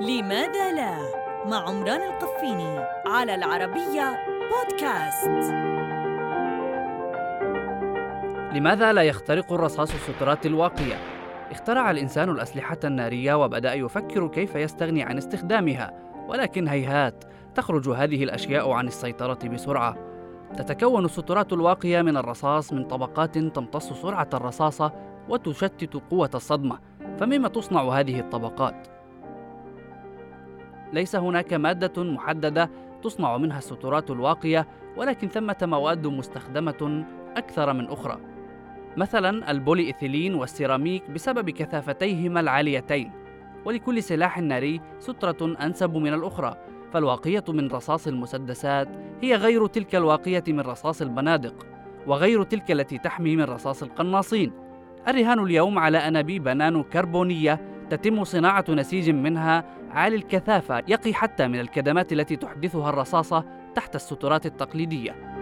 لماذا لا؟ مع عمران القفيني على العربية بودكاست. لماذا لا يخترق الرصاص السترات الواقية؟ اخترع الإنسان الأسلحة النارية وبدأ يفكر كيف يستغني عن استخدامها. ولكن هيهات تخرج هذه الأشياء عن السيطرة بسرعة. تتكون السترات الواقية من الرصاص من طبقات تمتص سرعة الرصاصة وتشتت قوة الصدمة. فمما تصنع هذه الطبقات؟ ليس هناك مادة محددة تصنع منها السترات الواقية ولكن ثمة مواد مستخدمة أكثر من أخرى. مثلا البولي إيثيلين والسيراميك بسبب كثافتيهما العاليتين ولكل سلاح ناري سترة أنسب من الأخرى فالواقية من رصاص المسدسات هي غير تلك الواقية من رصاص البنادق وغير تلك التي تحمي من رصاص القناصين. الرهان اليوم على أنابيب نانو كربونية تتم صناعة نسيج منها عالي الكثافة يقي حتى من الكدمات التي تحدثها الرصاصة تحت السترات التقليدية.